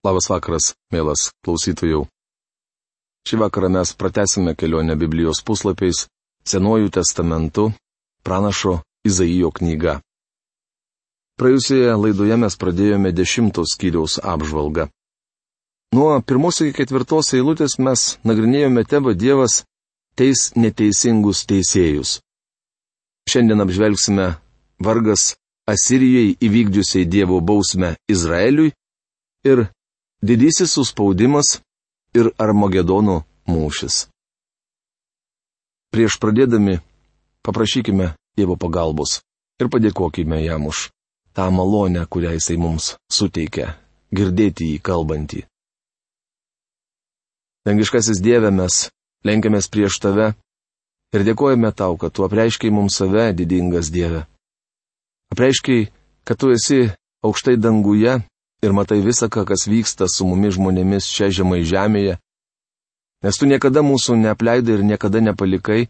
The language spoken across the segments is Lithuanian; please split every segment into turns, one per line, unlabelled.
Labas vakaras, mielas klausytojų. Šį vakarą mes pratesime kelionę Biblijos puslapiais Senuoju testamentu, pranašo Izaijo knyga. Praėjusioje laidoje mes pradėjome dešimtos skyriaus apžvalgą. Nuo pirmos iki ketvirtos eilutės mes nagrinėjome tėvą Dievas teis neteisingus teisėjus. Šiandien apžvelgsime vargas Asirijai įvykdžiusiai Dievo bausmę Izraeliui ir didysis suspaudimas ir Armagedono mūšis. Prieš pradėdami paprašykime Dievo pagalbos ir padėkokime jam už tą malonę, kurią jisai mums suteikia - girdėti jį kalbantį. Dangiškasis Dieve mes lenkiamės prieš tave ir dėkojame tau, kad tu apreiškiai mums save, didingas Dieve. Apreiškiai, kad tu esi aukštai danguje ir matai visą, kas vyksta su mumis žmonėmis čia žemai žemėje, nes tu niekada mūsų neapleidai ir niekada nepalikai,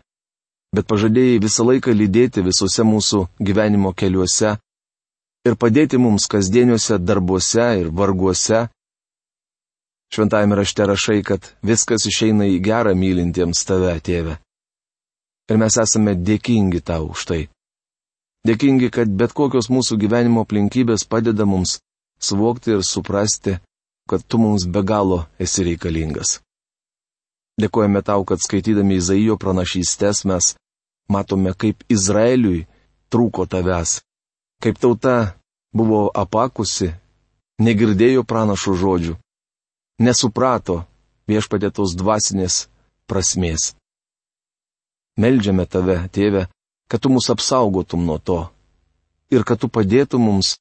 bet pažadėjai visą laiką lydėti visuose mūsų gyvenimo keliuose ir padėti mums kasdieniuose darbuose ir varguose. Šventajame rašte rašai, kad viskas išeina į gerą mylintiems tave, tėve. Ir mes esame dėkingi tau už tai. Dėkingi, kad bet kokios mūsų gyvenimo aplinkybės padeda mums suvokti ir suprasti, kad tu mums be galo esi reikalingas. Dėkojame tau, kad skaitydami Izaijo pranašystės mes matome, kaip Izraeliui trūko tavęs, kaip tauta buvo apakusi, negirdėjo pranašų žodžių, nesuprato viešpatėtos dvasinės prasmės. Meldžiame tave, tėve, kad tu mus apsaugotum nuo to ir kad tu padėtum mums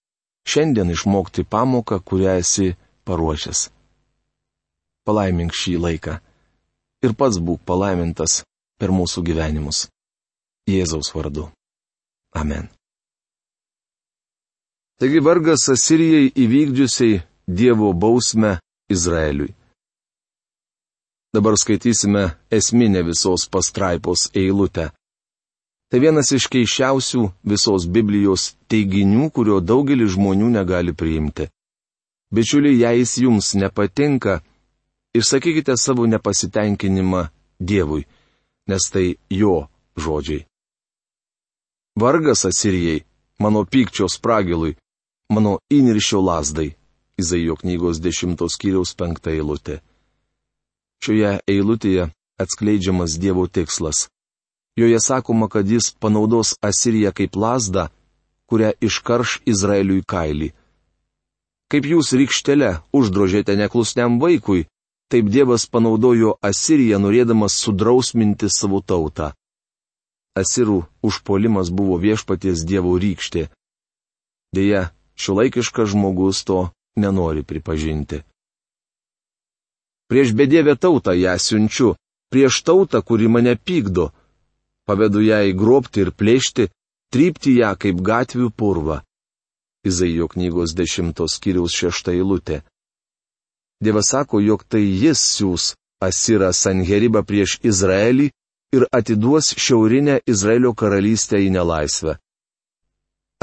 šiandien išmokti pamoką, kurią esi paruošęs. Palaimink šį laiką ir pats būk palaimintas per mūsų gyvenimus. Jėzaus vardu. Amen. Taigi vargas Asirijai įvykdžiusiai Dievo bausmę Izraeliui. Dabar skaitysime esminę visos pastraipos eilutę. Tai vienas iš keiščiausių visos Biblijos teiginių, kurio daugelis žmonių negali priimti. Bičiuliai, jei jis jums nepatinka, išsakykite savo nepasitenkinimą Dievui, nes tai jo žodžiai. Vargas Asirijai, mano pykčio spragilui, mano įniršio lasdai. Izaijo knygos 10 skyriaus 5 eilutė. Šioje eilutėje atskleidžiamas Dievo tikslas Joje sakoma, kad jis panaudos Asiriją kaip lasdą, kurią iškarš Izraeliui kailį. Kaip jūs rykštelę uždrožėte neklusniam vaikui, taip Dievas panaudojo Asiriją norėdamas sudrausminti savo tautą. Asirų užpolimas buvo viešpaties Dievo rykštė. Deja, šiuolaikiškas žmogus to nenori pripažinti. Prieš bedėvę tautą ją siunčiu, prieš tautą, kuri mane pykdo, pavedu ją įgrobti ir plėšti, trypti ją kaip gatvių purvą. Izaijo knygos dešimtos kiriaus šešta eilutė. Dievas sako, jog tai jis siūs Asirą Sanheribą prieš Izraelį ir atiduos šiaurinę Izraelio karalystę į nelaisvę.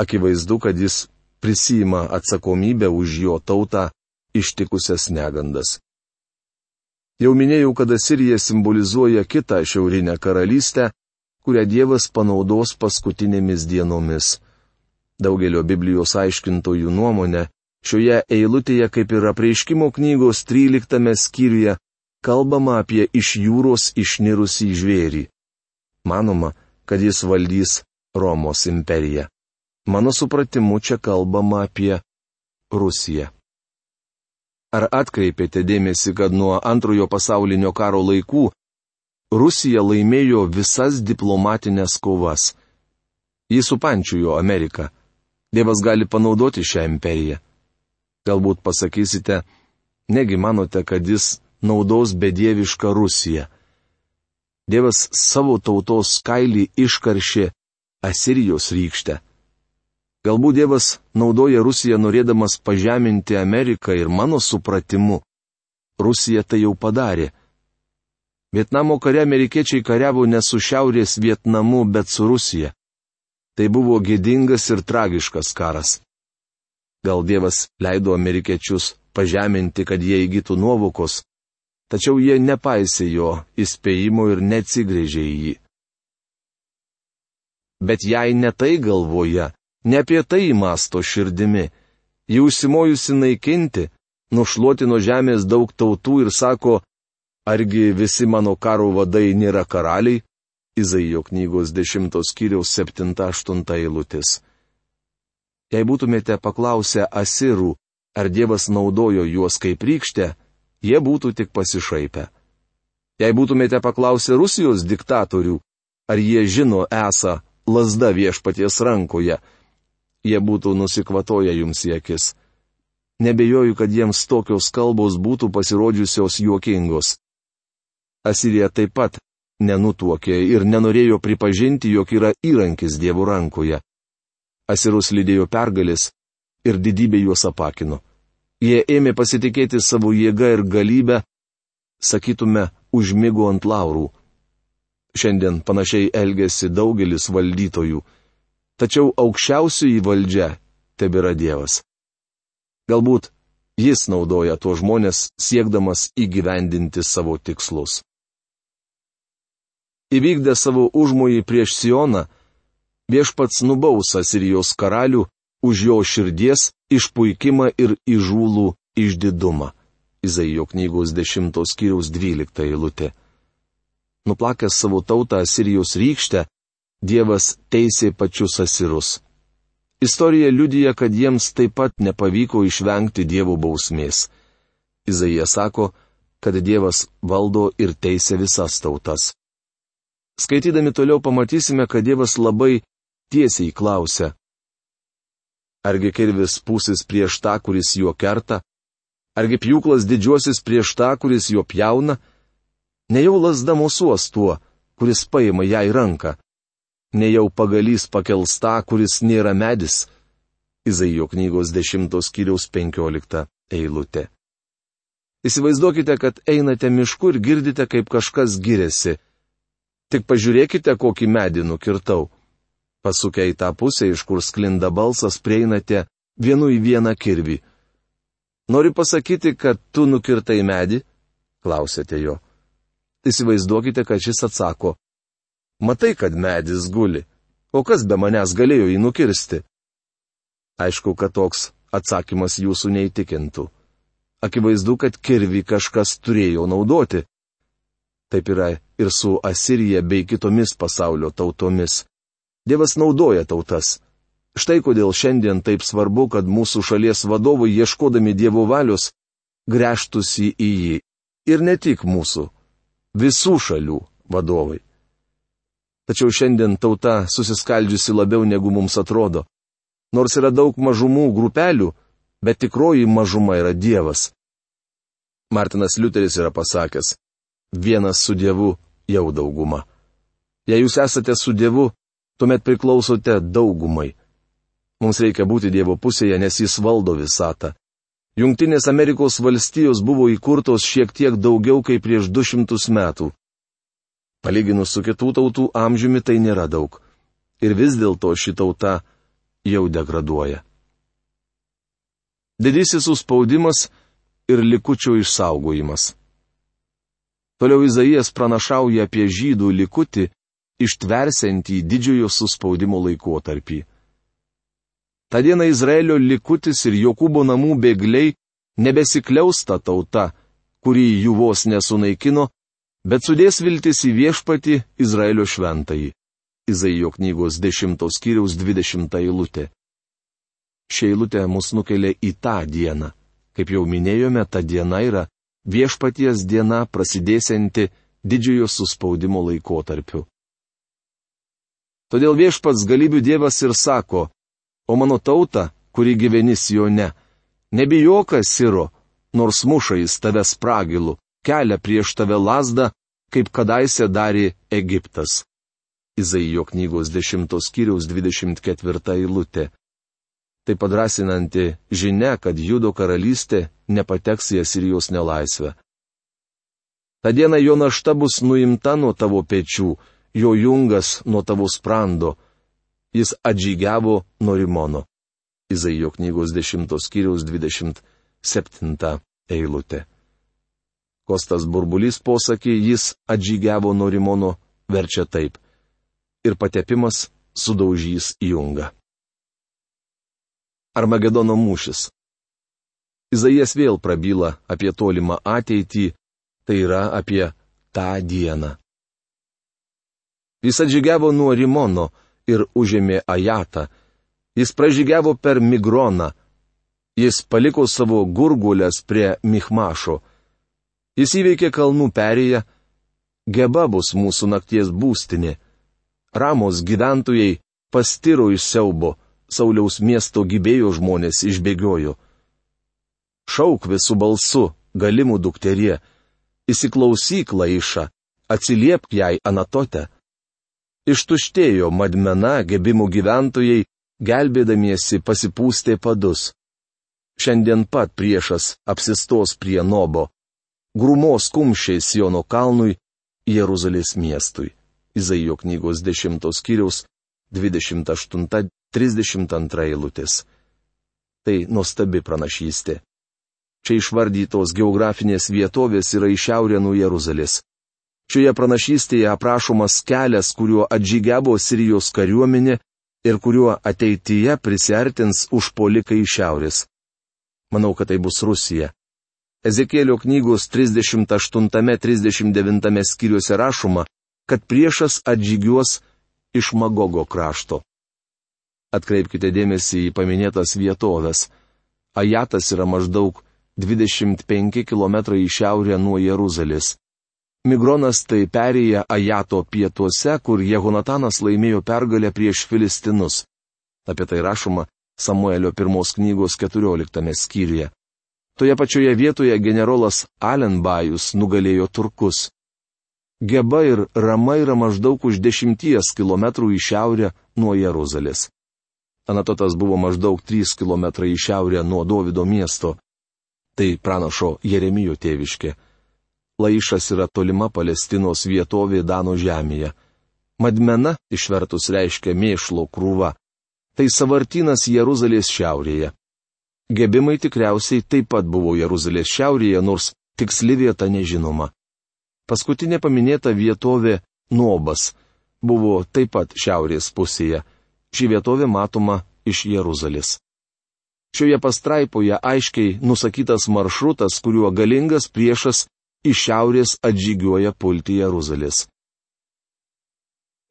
Akivaizdu, kad jis prisima atsakomybę už jo tautą ištikusias negandas. Jau minėjau, kad Asirija simbolizuoja kitą šiaurinę karalystę, kurią Dievas panaudos paskutinėmis dienomis. Daugelio Biblijos aiškintojų nuomonė, šioje eilutėje kaip ir apreiškimo knygos 13 skyriuje kalbama apie iš jūros išnirusį žvėrį. Manoma, kad jis valdys Romos imperiją. Mano supratimu čia kalbama apie Rusiją. Ar atkreipėte dėmesį, kad nuo antrojo pasaulinio karo laikų Rusija laimėjo visas diplomatinės kovas. Jis supančiujo Ameriką. Dievas gali panaudoti šią imperiją. Galbūt pasakysite, negi manote, kad jis naudos bedievišką Rusiją. Dievas savo tautos kailį iškaršė Asirijos rykštę. Galbūt Dievas naudoja Rusiją norėdamas pažeminti Ameriką ir mano supratimu. Rusija tai jau padarė. Vietnamo kare amerikiečiai kariavo ne su Šiaurės Vietnamu, bet su Rusija. Tai buvo gėdingas ir tragiškas karas. Gal Dievas leido amerikiečius pažeminti, kad jie įgytų nuovokos, tačiau jie nepaisė jo įspėjimo ir neatsigrėžė į jį. Bet jei ne tai galvoja, ne apie tai masto širdimi, ji užsimojusi naikinti, nušluoti nuo žemės daug tautų ir sako, argi visi mano karo vadai nėra karaliai? Izaijo knygos 10 skyriaus 7-8 eilutės. Jei būtumėte paklausę asirų, ar Dievas naudojo juos kaip rykštę, jie būtų tik pasišaipę. Jei būtumėte paklausę Rusijos diktatorių, ar jie žino esą lasda viešpaties rankoje, jie būtų nusikvatoję jums į akis. Nebejoju, kad jiems tokios kalbos būtų pasirodžiusios juokingos. Asirija taip pat nenutuokė ir nenorėjo pripažinti, jog yra įrankis dievų rankoje. Asirus lydėjo pergalis ir didybė juos apakino. Jie ėmė pasitikėti savo jėgą ir galybę, sakytume, užmygo ant laurų. Šiandien panašiai elgesi daugelis valdytojų tačiau aukščiausioji valdžia tebėra Dievas. Galbūt jis naudoja tuos žmonės siekdamas įgyvendinti savo tikslus. Įvykdę savo užmojį prieš Sioną, viešpats nubausas ir jos karalių už jo širdies išpuikimą ir įžūlų išdidumą. Izaijo knygos 10 skyriaus 12 eilutė. Nuplakęs savo tautą Sirijos rykštę, Dievas teisė pačius asirus. Istorija liudija, kad jiems taip pat nepavyko išvengti Dievo bausmės. Izaija sako, kad Dievas valdo ir teisė visas tautas. Skaitydami toliau pamatysime, kad Dievas labai tiesiai klausia. Argi kirvis pūsis prieš tą, kuris juo kerta? Argi pjūklas didžiuosis prieš tą, kuris juo pjauna? Nejau lasda mūsuos tuo, kuris paima ją į ranką nejau pagalys pakels tą, kuris nėra medis. Izaijo knygos 10 skyriaus 15 eilutė. Įsivaizduokite, kad einate mišku ir girdite, kaip kažkas giriasi. Tik pažiūrėkite, kokį medį nukirtau. Pasukę į tą pusę, iš kur sklinda balsas, prieinate vienu į vieną kirvį. Nori pasakyti, kad tu nukirtai medį? Klausėte jo. Įsivaizduokite, kad šis atsako. Matai, kad medis guli. O kas be manęs galėjo jį nukirsti? Aišku, kad toks atsakymas jūsų neįtikintų. Akivaizdu, kad kirvi kažkas turėjo naudoti. Taip yra ir su Asirija bei kitomis pasaulio tautomis. Dievas naudoja tautas. Štai kodėl šiandien taip svarbu, kad mūsų šalies vadovai ieškodami Dievo valios grėžtųsi į jį. Ir ne tik mūsų. Visų šalių vadovai. Tačiau šiandien tauta susiskaldžiusi labiau negu mums atrodo. Nors yra daug mažumų grupelių, bet tikroji mažuma yra Dievas. Martinas Liuteris yra pasakęs, vienas su Dievu jau dauguma. Jei jūs esate su Dievu, tuomet priklausote daugumai. Mums reikia būti Dievo pusėje, nes Jis valdo visatą. Junktinės Amerikos valstijos buvo įkurtos šiek tiek daugiau kaip prieš 200 metų. Palyginus su kitų tautų amžiumi tai nėra daug. Ir vis dėlto ši tauta jau degraduoja. Didysis užspaudimas ir likučio išsaugojimas. Toliau Izaijas pranašauja apie žydų likutį, ištversiantį didžiojo suspaudimo laikotarpį. Ta diena Izraelio likutis ir Jokūbo namų bėgliai nebesikliausta tauta, kuri jų vos nesunaikino, bet sudės viltis į viešpatį Izraelio šventąjį. Izaijo knygos 10 skyriaus 20 eilutė. Šia eilutė mus nukelia į tą dieną. Kaip jau minėjome, ta diena yra viešpaties diena prasidėsianti didžiojo suspaudimo laikotarpiu. Todėl viešpats galybių dievas ir sako, o mano tauta, kuri gyveni Sione, nebijok, Siro, nors muša jis tave spragilu, kelia prieš tave lasdą, kaip kadaise darė Egiptas. Izaijo knygos 10 skyriaus 24 eilutė. Tai padrasinanti žinia, kad Judo karalystė nepateks į Asirijos nelaisvę. Ta diena jo našta bus nuimta nuo tavo pečių, jo jungas nuo tavo sprando. Jis atžygiavo nuo Rimono. Izaijo knygos 10 skyriaus 27 septinta eilutė. Kostas burbulys posakį jis atžygiavo nuo Rimono verčia taip. Ir patepimas sudaužys jungą. Armagedono mūšis. Izaijas vėl prabyla apie tolimą ateitį, tai yra apie tą dieną. Jis atžygiavo nuo Rimono ir užėmė Ajatą. Jis pražygiavo per Migroną. Jis paliko savo gurgulės prie Michmašo. Jis įveikė kalnų perėją. Geba bus mūsų nakties būstinė. Ramos gyventojai pastiro iš siaubo, Sauliaus miesto gybėjo žmonės išbėgiojo. Šauk visų balsu, galimų dukterie, įsiklausyk laišą, atsiliepk jai anatote. Ištuštėjo madmena gebimų gyventojai, gelbėdamiesi pasipūstė padus. Šiandien pat priešas apsistos prie Nobo. Grumos kumščiais Jono kalnui Jeruzalės miestui. Izaijo knygos 10 skyriaus 28-32 eilutės. Tai nuostabi pranašystė. Čia išvardytos geografinės vietovės yra į šiaurę nuo Jeruzalės. Šioje pranašystėje aprašomas kelias, kuriuo atžygiavo Sirijos kariuomenė ir kuriuo ateityje prisartins užpolikai iš šiaurės. Manau, kad tai bus Rusija. Ezekėlio knygos 38-39 skyriuose rašoma, kad priešas atžygiuos iš Magogo krašto. Atkreipkite dėmesį į paminėtas vietovės. Ajatas yra maždaug 25 km į šiaurę nuo Jeruzalės. Migronas tai perėję Ajato pietuose, kur Jehonatanas laimėjo pergalę prieš Filistinus. Apie tai rašoma Samuelio pirmos knygos 14 skyriuje. Toje pačioje vietoje generolas Alenbajus nugalėjo turkus. Geba ir Rama yra maždaug už dešimties kilometrų į šiaurę nuo Jeruzalės. Anatotas buvo maždaug 3 km į šiaurę nuo Davido miesto. Tai pranašo Jeremijo tėviškė. Laišas yra tolima Palestinos vietovė Dano žemėje. Madmena išvertus reiškia mėšlo krūva. Tai savartinas Jeruzalės šiaurėje. Gebimai tikriausiai taip pat buvo Jeruzalės šiaurėje, nors tiksli vieta nežinoma. Paskutinė paminėta vietovė Nobas buvo taip pat šiaurės pusėje. Ši vietovė matoma iš Jeruzalės. Šioje pastraipoje aiškiai nusakytas maršrutas, kuriuo galingas priešas iš šiaurės atžygioja pulti Jeruzalės.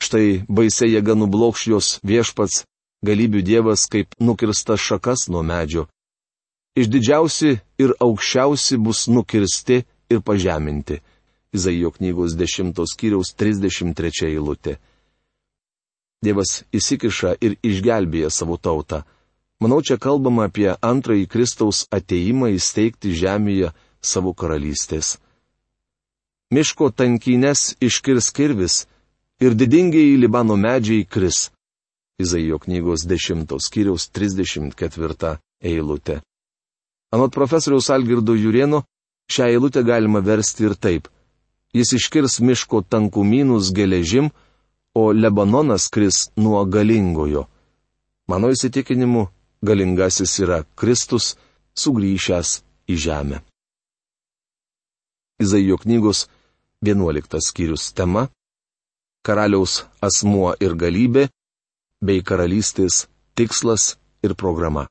Štai baisiai jėga nublokš jos viešpats, galybių dievas kaip nukirstas šakas nuo medžio. Iš didžiausi ir aukščiausi bus nukirsti ir pažeminti. Izaijo knygos 10 skyriaus 33 eilutė. Dievas įsikiša ir išgelbėja savo tautą. Manau, čia kalbama apie antrąjį Kristaus ateimą įsteigti žemėje savo karalystės miško tankynės iškirs kirvis ir didingiai Libano medžiai kris. Izaijo knygos 10 skyriaus 34 eilutė. Anot profesoriaus Algirdo Jurieno, šią eilutę galima versti ir taip. Jis iškirs miško tankumynus geležim, o Lebanonas kris nuo galingojo. Mano įsitikinimu, galingasis yra Kristus, sugrįžęs į žemę. Izaijo knygos 11 skyrius tema - karaliaus asmuo ir galybė, bei karalystės tikslas ir programa.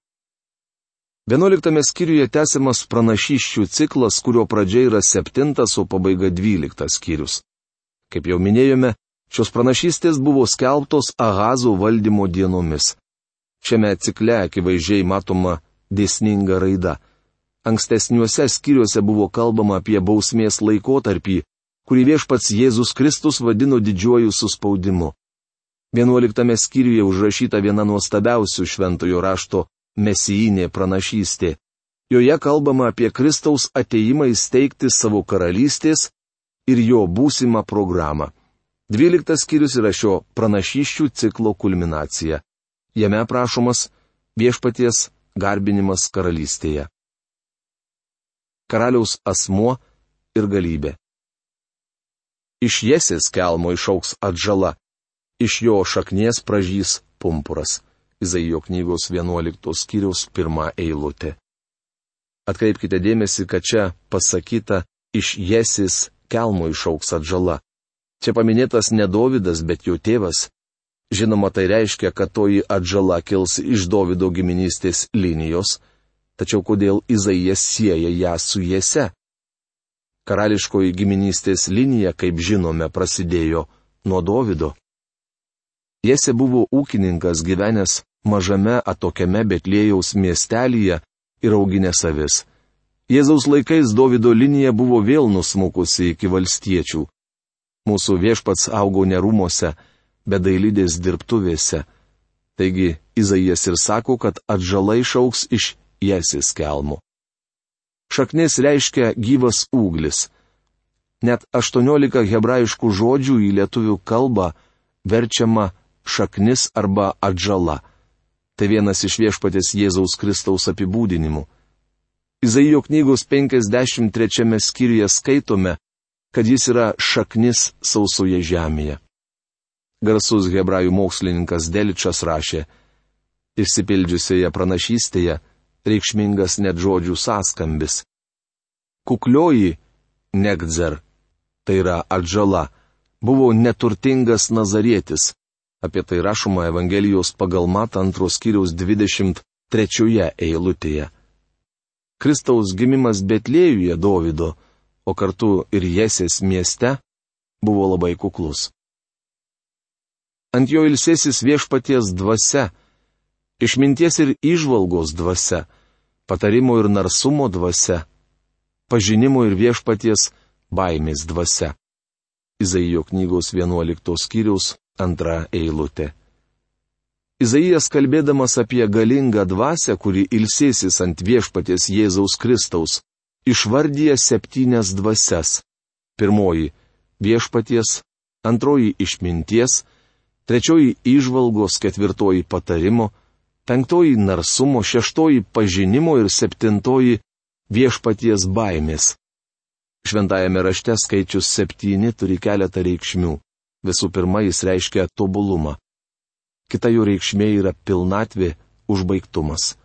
11 skyriuje tęsiamas pranašyščių ciklas, kurio pradžia yra 7, o pabaiga 12 skyrius. Kaip jau minėjome, šios pranašystės buvo skelbtos Ahazo valdymo dienomis. Šiame cikle akivaizdžiai matoma dėsninga raida. Ankstesniuose skyriuose buvo kalbama apie bausmės laikotarpį, kurį viešpats Jėzus Kristus vadino didžiuoju suspaudimu. Vienuoliktame skyriuje užrašyta viena nuostabiausių šventojo rašto mesijinė pranašystė. Joje kalbama apie Kristaus ateimą įsteigti savo karalystės ir jo būsimą programą. Dvyliktas skyrius yra šio pranašyščių ciklo kulminacija. Jame aprašomas viešpaties garbinimas karalystėje. Karaliaus asmuo ir galybė. Iš jesės kelmo išauks atžala, iš jo šaknies pražys pumpuras. Izaijo knygos 11 skyriaus pirmą eilutę. Atkreipkite dėmesį, kad čia pasakyta iš Jesis kelmo išauks atžala. Čia paminėtas ne Dovydas, bet jo tėvas. Žinoma, tai reiškia, kad toji atžala kils iš Dovido giminystės linijos, tačiau kodėl Izaijas sieja ją su Jese? Karališkoji giminystės linija, kaip žinome, prasidėjo nuo Dovido. Jese buvo ūkininkas gyvenęs mažame atokiame Betlėjaus miestelyje ir auginęs avis. Jėzaus laikais Davido linija buvo vėl nusmukusi iki valstiečių. Mūsų viešpats augo nerumuose, bet dailydės dirbtuvėse. Taigi Izaijas ir sako, kad atžalai šauks iš Jesis kelmų. Šaknis reiškia gyvas ūglis. Net 18 hebrajiškų žodžių į lietuvių kalbą verčiama šaknis arba atžala. Tai vienas iš viešpatės Jėzaus Kristaus apibūdinimų. Izaijo knygos 53 skyriuje skaitome, kad jis yra šaknis sausoje žemėje. Garsus hebrajų mokslininkas Deličas rašė, išsipildžiusioje pranašystėje reikšmingas net žodžių sąskambis. Kuklioji Negdzer, tai yra atžala, buvo neturtingas nazarietis, Apie tai rašoma Evangelijos pagal Mat antros kiriaus 23 eilutėje. Kristaus gimimas Betlėjuje Dovido, o kartu ir Jesės mieste, buvo labai kuklus. Ant jo ilsėsis viešpaties dvasia, išminties ir išvalgos dvasia, patarimo ir narsumo dvasia, pažinimo ir viešpaties baimės dvasia. Izaijo knygos 11 skyriaus Antra eilutė. Izaijas kalbėdamas apie galingą dvasę, kuri ilsėsis ant viešpaties Jėzaus Kristaus, išvardyja septynias dvasias. Pirmoji - viešpaties, antroji - išminties, trečioji - išvalgos, ketvirtoji - patarimo, penktoji - narsumo, šeštoji - pažinimo ir septintoji - viešpaties baimės. Šventajame rašte skaičius septyni turi keletą reikšmių. Visų pirma, jis reiškia tobulumą. Kita jo reikšmė yra pilnatvė, užbaigtumas.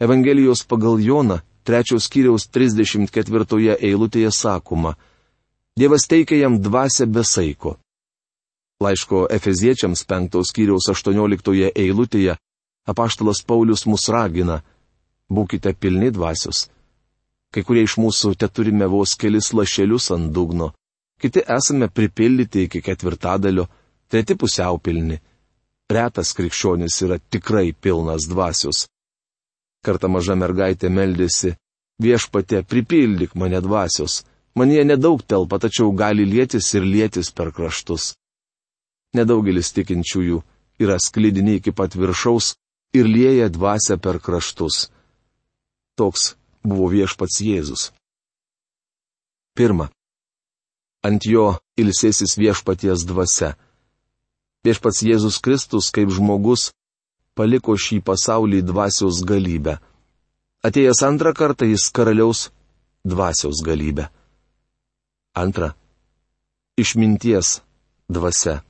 Evangelijos pagal Joną, trečios kiriaus 34 eilutėje sakoma, Dievas teikia jam dvasę besaiko. Laiško Efeziečiams 5 skyriaus 18 eilutėje apaštalas Paulius mus ragina - būkite pilni dvasios. Kai kurie iš mūsų te turime vos kelis lašelius ant dugno, kiti esame pripildyti iki ketvirtadalio, treti pusiaupilni. Retas krikščionis yra tikrai pilnas dvasios. Kartą maža mergaitė meldėsi, viešpatė pripildyk mane dvasios, man jie nedaug telpa, tačiau gali lėtis ir lėtis per kraštus. Nedaugelis tikinčiųjų yra sklydini iki pat viršaus ir lieja dvasę per kraštus. Toks buvo viešpats Jėzus. Pirma ant jo ilsėsis viešpaties dvasia. Viešpats Jėzus Kristus kaip žmogus paliko šį pasaulį dvasios galybę. Atėjęs antrą kartą jis karaliaus dvasios galybę. Antra. Išminties dvasia.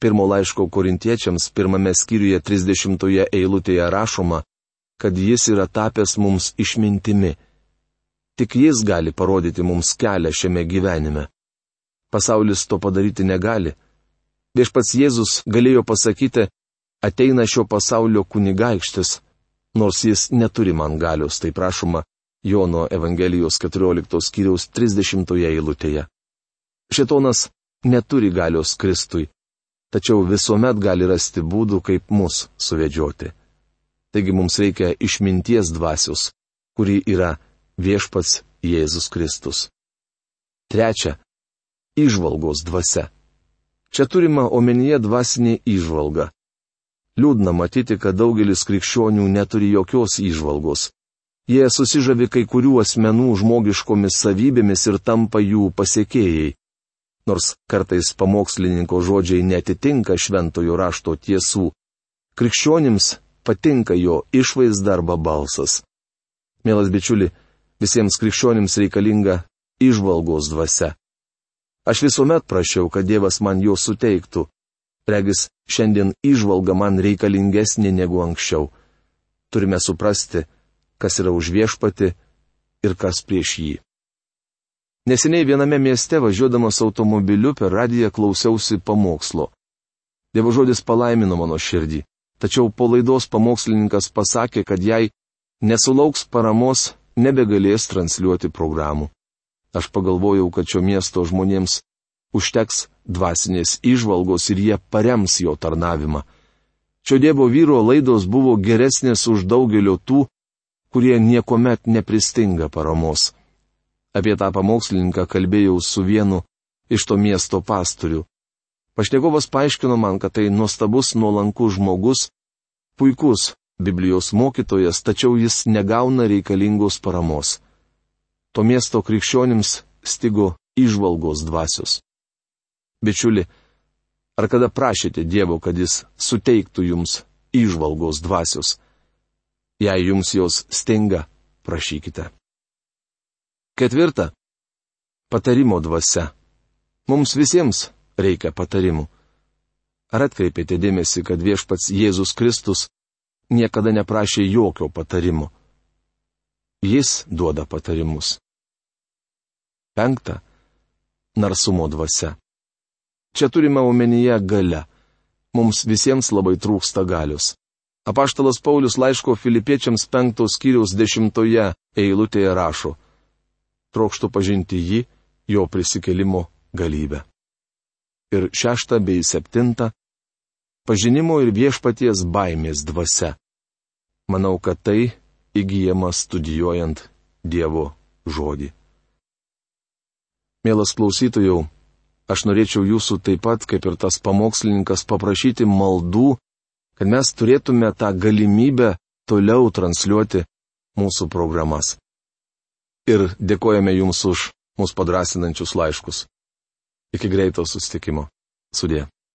Pirmo laiško korintiečiams pirmame skyriuje 30 eilutėje rašoma, kad jis yra tapęs mums išmintimi Tik jis gali parodyti mums kelią šiame gyvenime. Pasaulis to padaryti negali. Viešpats Jėzus galėjo pasakyti, ateina šio pasaulio kunigaikštis, nors jis neturi man galios, tai prašoma Jono Evangelijos 14 skyriaus 30 eilutėje. Šitonas neturi galios Kristui, tačiau visuomet gali rasti būdų, kaip mus suvedžioti. Taigi mums reikia išminties dvasios, kuri yra viešpats Jėzus Kristus. Trečia - išvalgos dvasia. Čia turima omenyje dvasinė išvalga. Liūdna matyti, kad daugelis krikščionių neturi jokios išvalgos. Jie susižavi kai kurių asmenų žmogiškomis savybėmis ir tampa jų pasiekėjai. Nors kartais pamokslininko žodžiai netitinka šventojo rašto tiesų, krikščionims patinka jo išvaizda arba balsas. Mielas bičiuli, Visiems krikščionims reikalinga išvalgos dvasia. Aš visuomet prašiau, kad Dievas man jo suteiktų. Regis, šiandien išvalga man reikalingesnė negu anksčiau. Turime suprasti, kas yra už viešpati ir kas prieš jį. Neseniai viename mieste važiuodamas automobiliu per radiją klausiausi pamokslo. Dievo žodis palaimino mano širdį, tačiau po laidos pamokslininkas pasakė, kad jei nesulauks paramos, nebegalės transliuoti programų. Aš pagalvojau, kad šio miesto žmonėms užteks dvasinės išvalgos ir jie parems jo tarnavimą. Šio Dievo vyro laidos buvo geresnės už daugelio tų, kurie niekuomet nepristinga paramos. Apie tą pamokslininką kalbėjau su vienu iš to miesto pastorių. Pašnekovas paaiškino man, kad tai nuostabus nuolankus žmogus, puikus Biblijos mokytojas, tačiau jis negauna reikalingos paramos. To miesto krikščionims stigo išvalgos dvasios. Bičiuli, ar kada prašėte Dievo, kad jis suteiktų jums išvalgos dvasios? Jei jums jos stinga, prašykite. Ketvirta. Patarimo dvasia. Mums visiems reikia patarimų. Ar atkreipėte dėmesį, kad viešpats Jėzus Kristus niekada neprašė jokio patarimo? Jis duoda patarimus. Penkta. Narsumo dvasia. Čia turime omenyje galę. Mums visiems labai trūksta galius. Apaštalas Paulius laiško filipiečiams penktos skyriaus dešimtoje eilutėje rašo trokštų pažinti jį, jo prisikelimo galybę. Ir šešta bei septinta - pažinimo ir viešpaties baimės dvasia. Manau, kad tai įgyjama studijuojant Dievo žodį. Mielas klausytojau, aš norėčiau jūsų taip pat, kaip ir tas pamokslininkas, paprašyti maldų, kad mes turėtume tą galimybę toliau transliuoti mūsų programas ir dėkojame Jums už mūsų padrasinančius laiškus. Iki greito sustikimo. Sudė.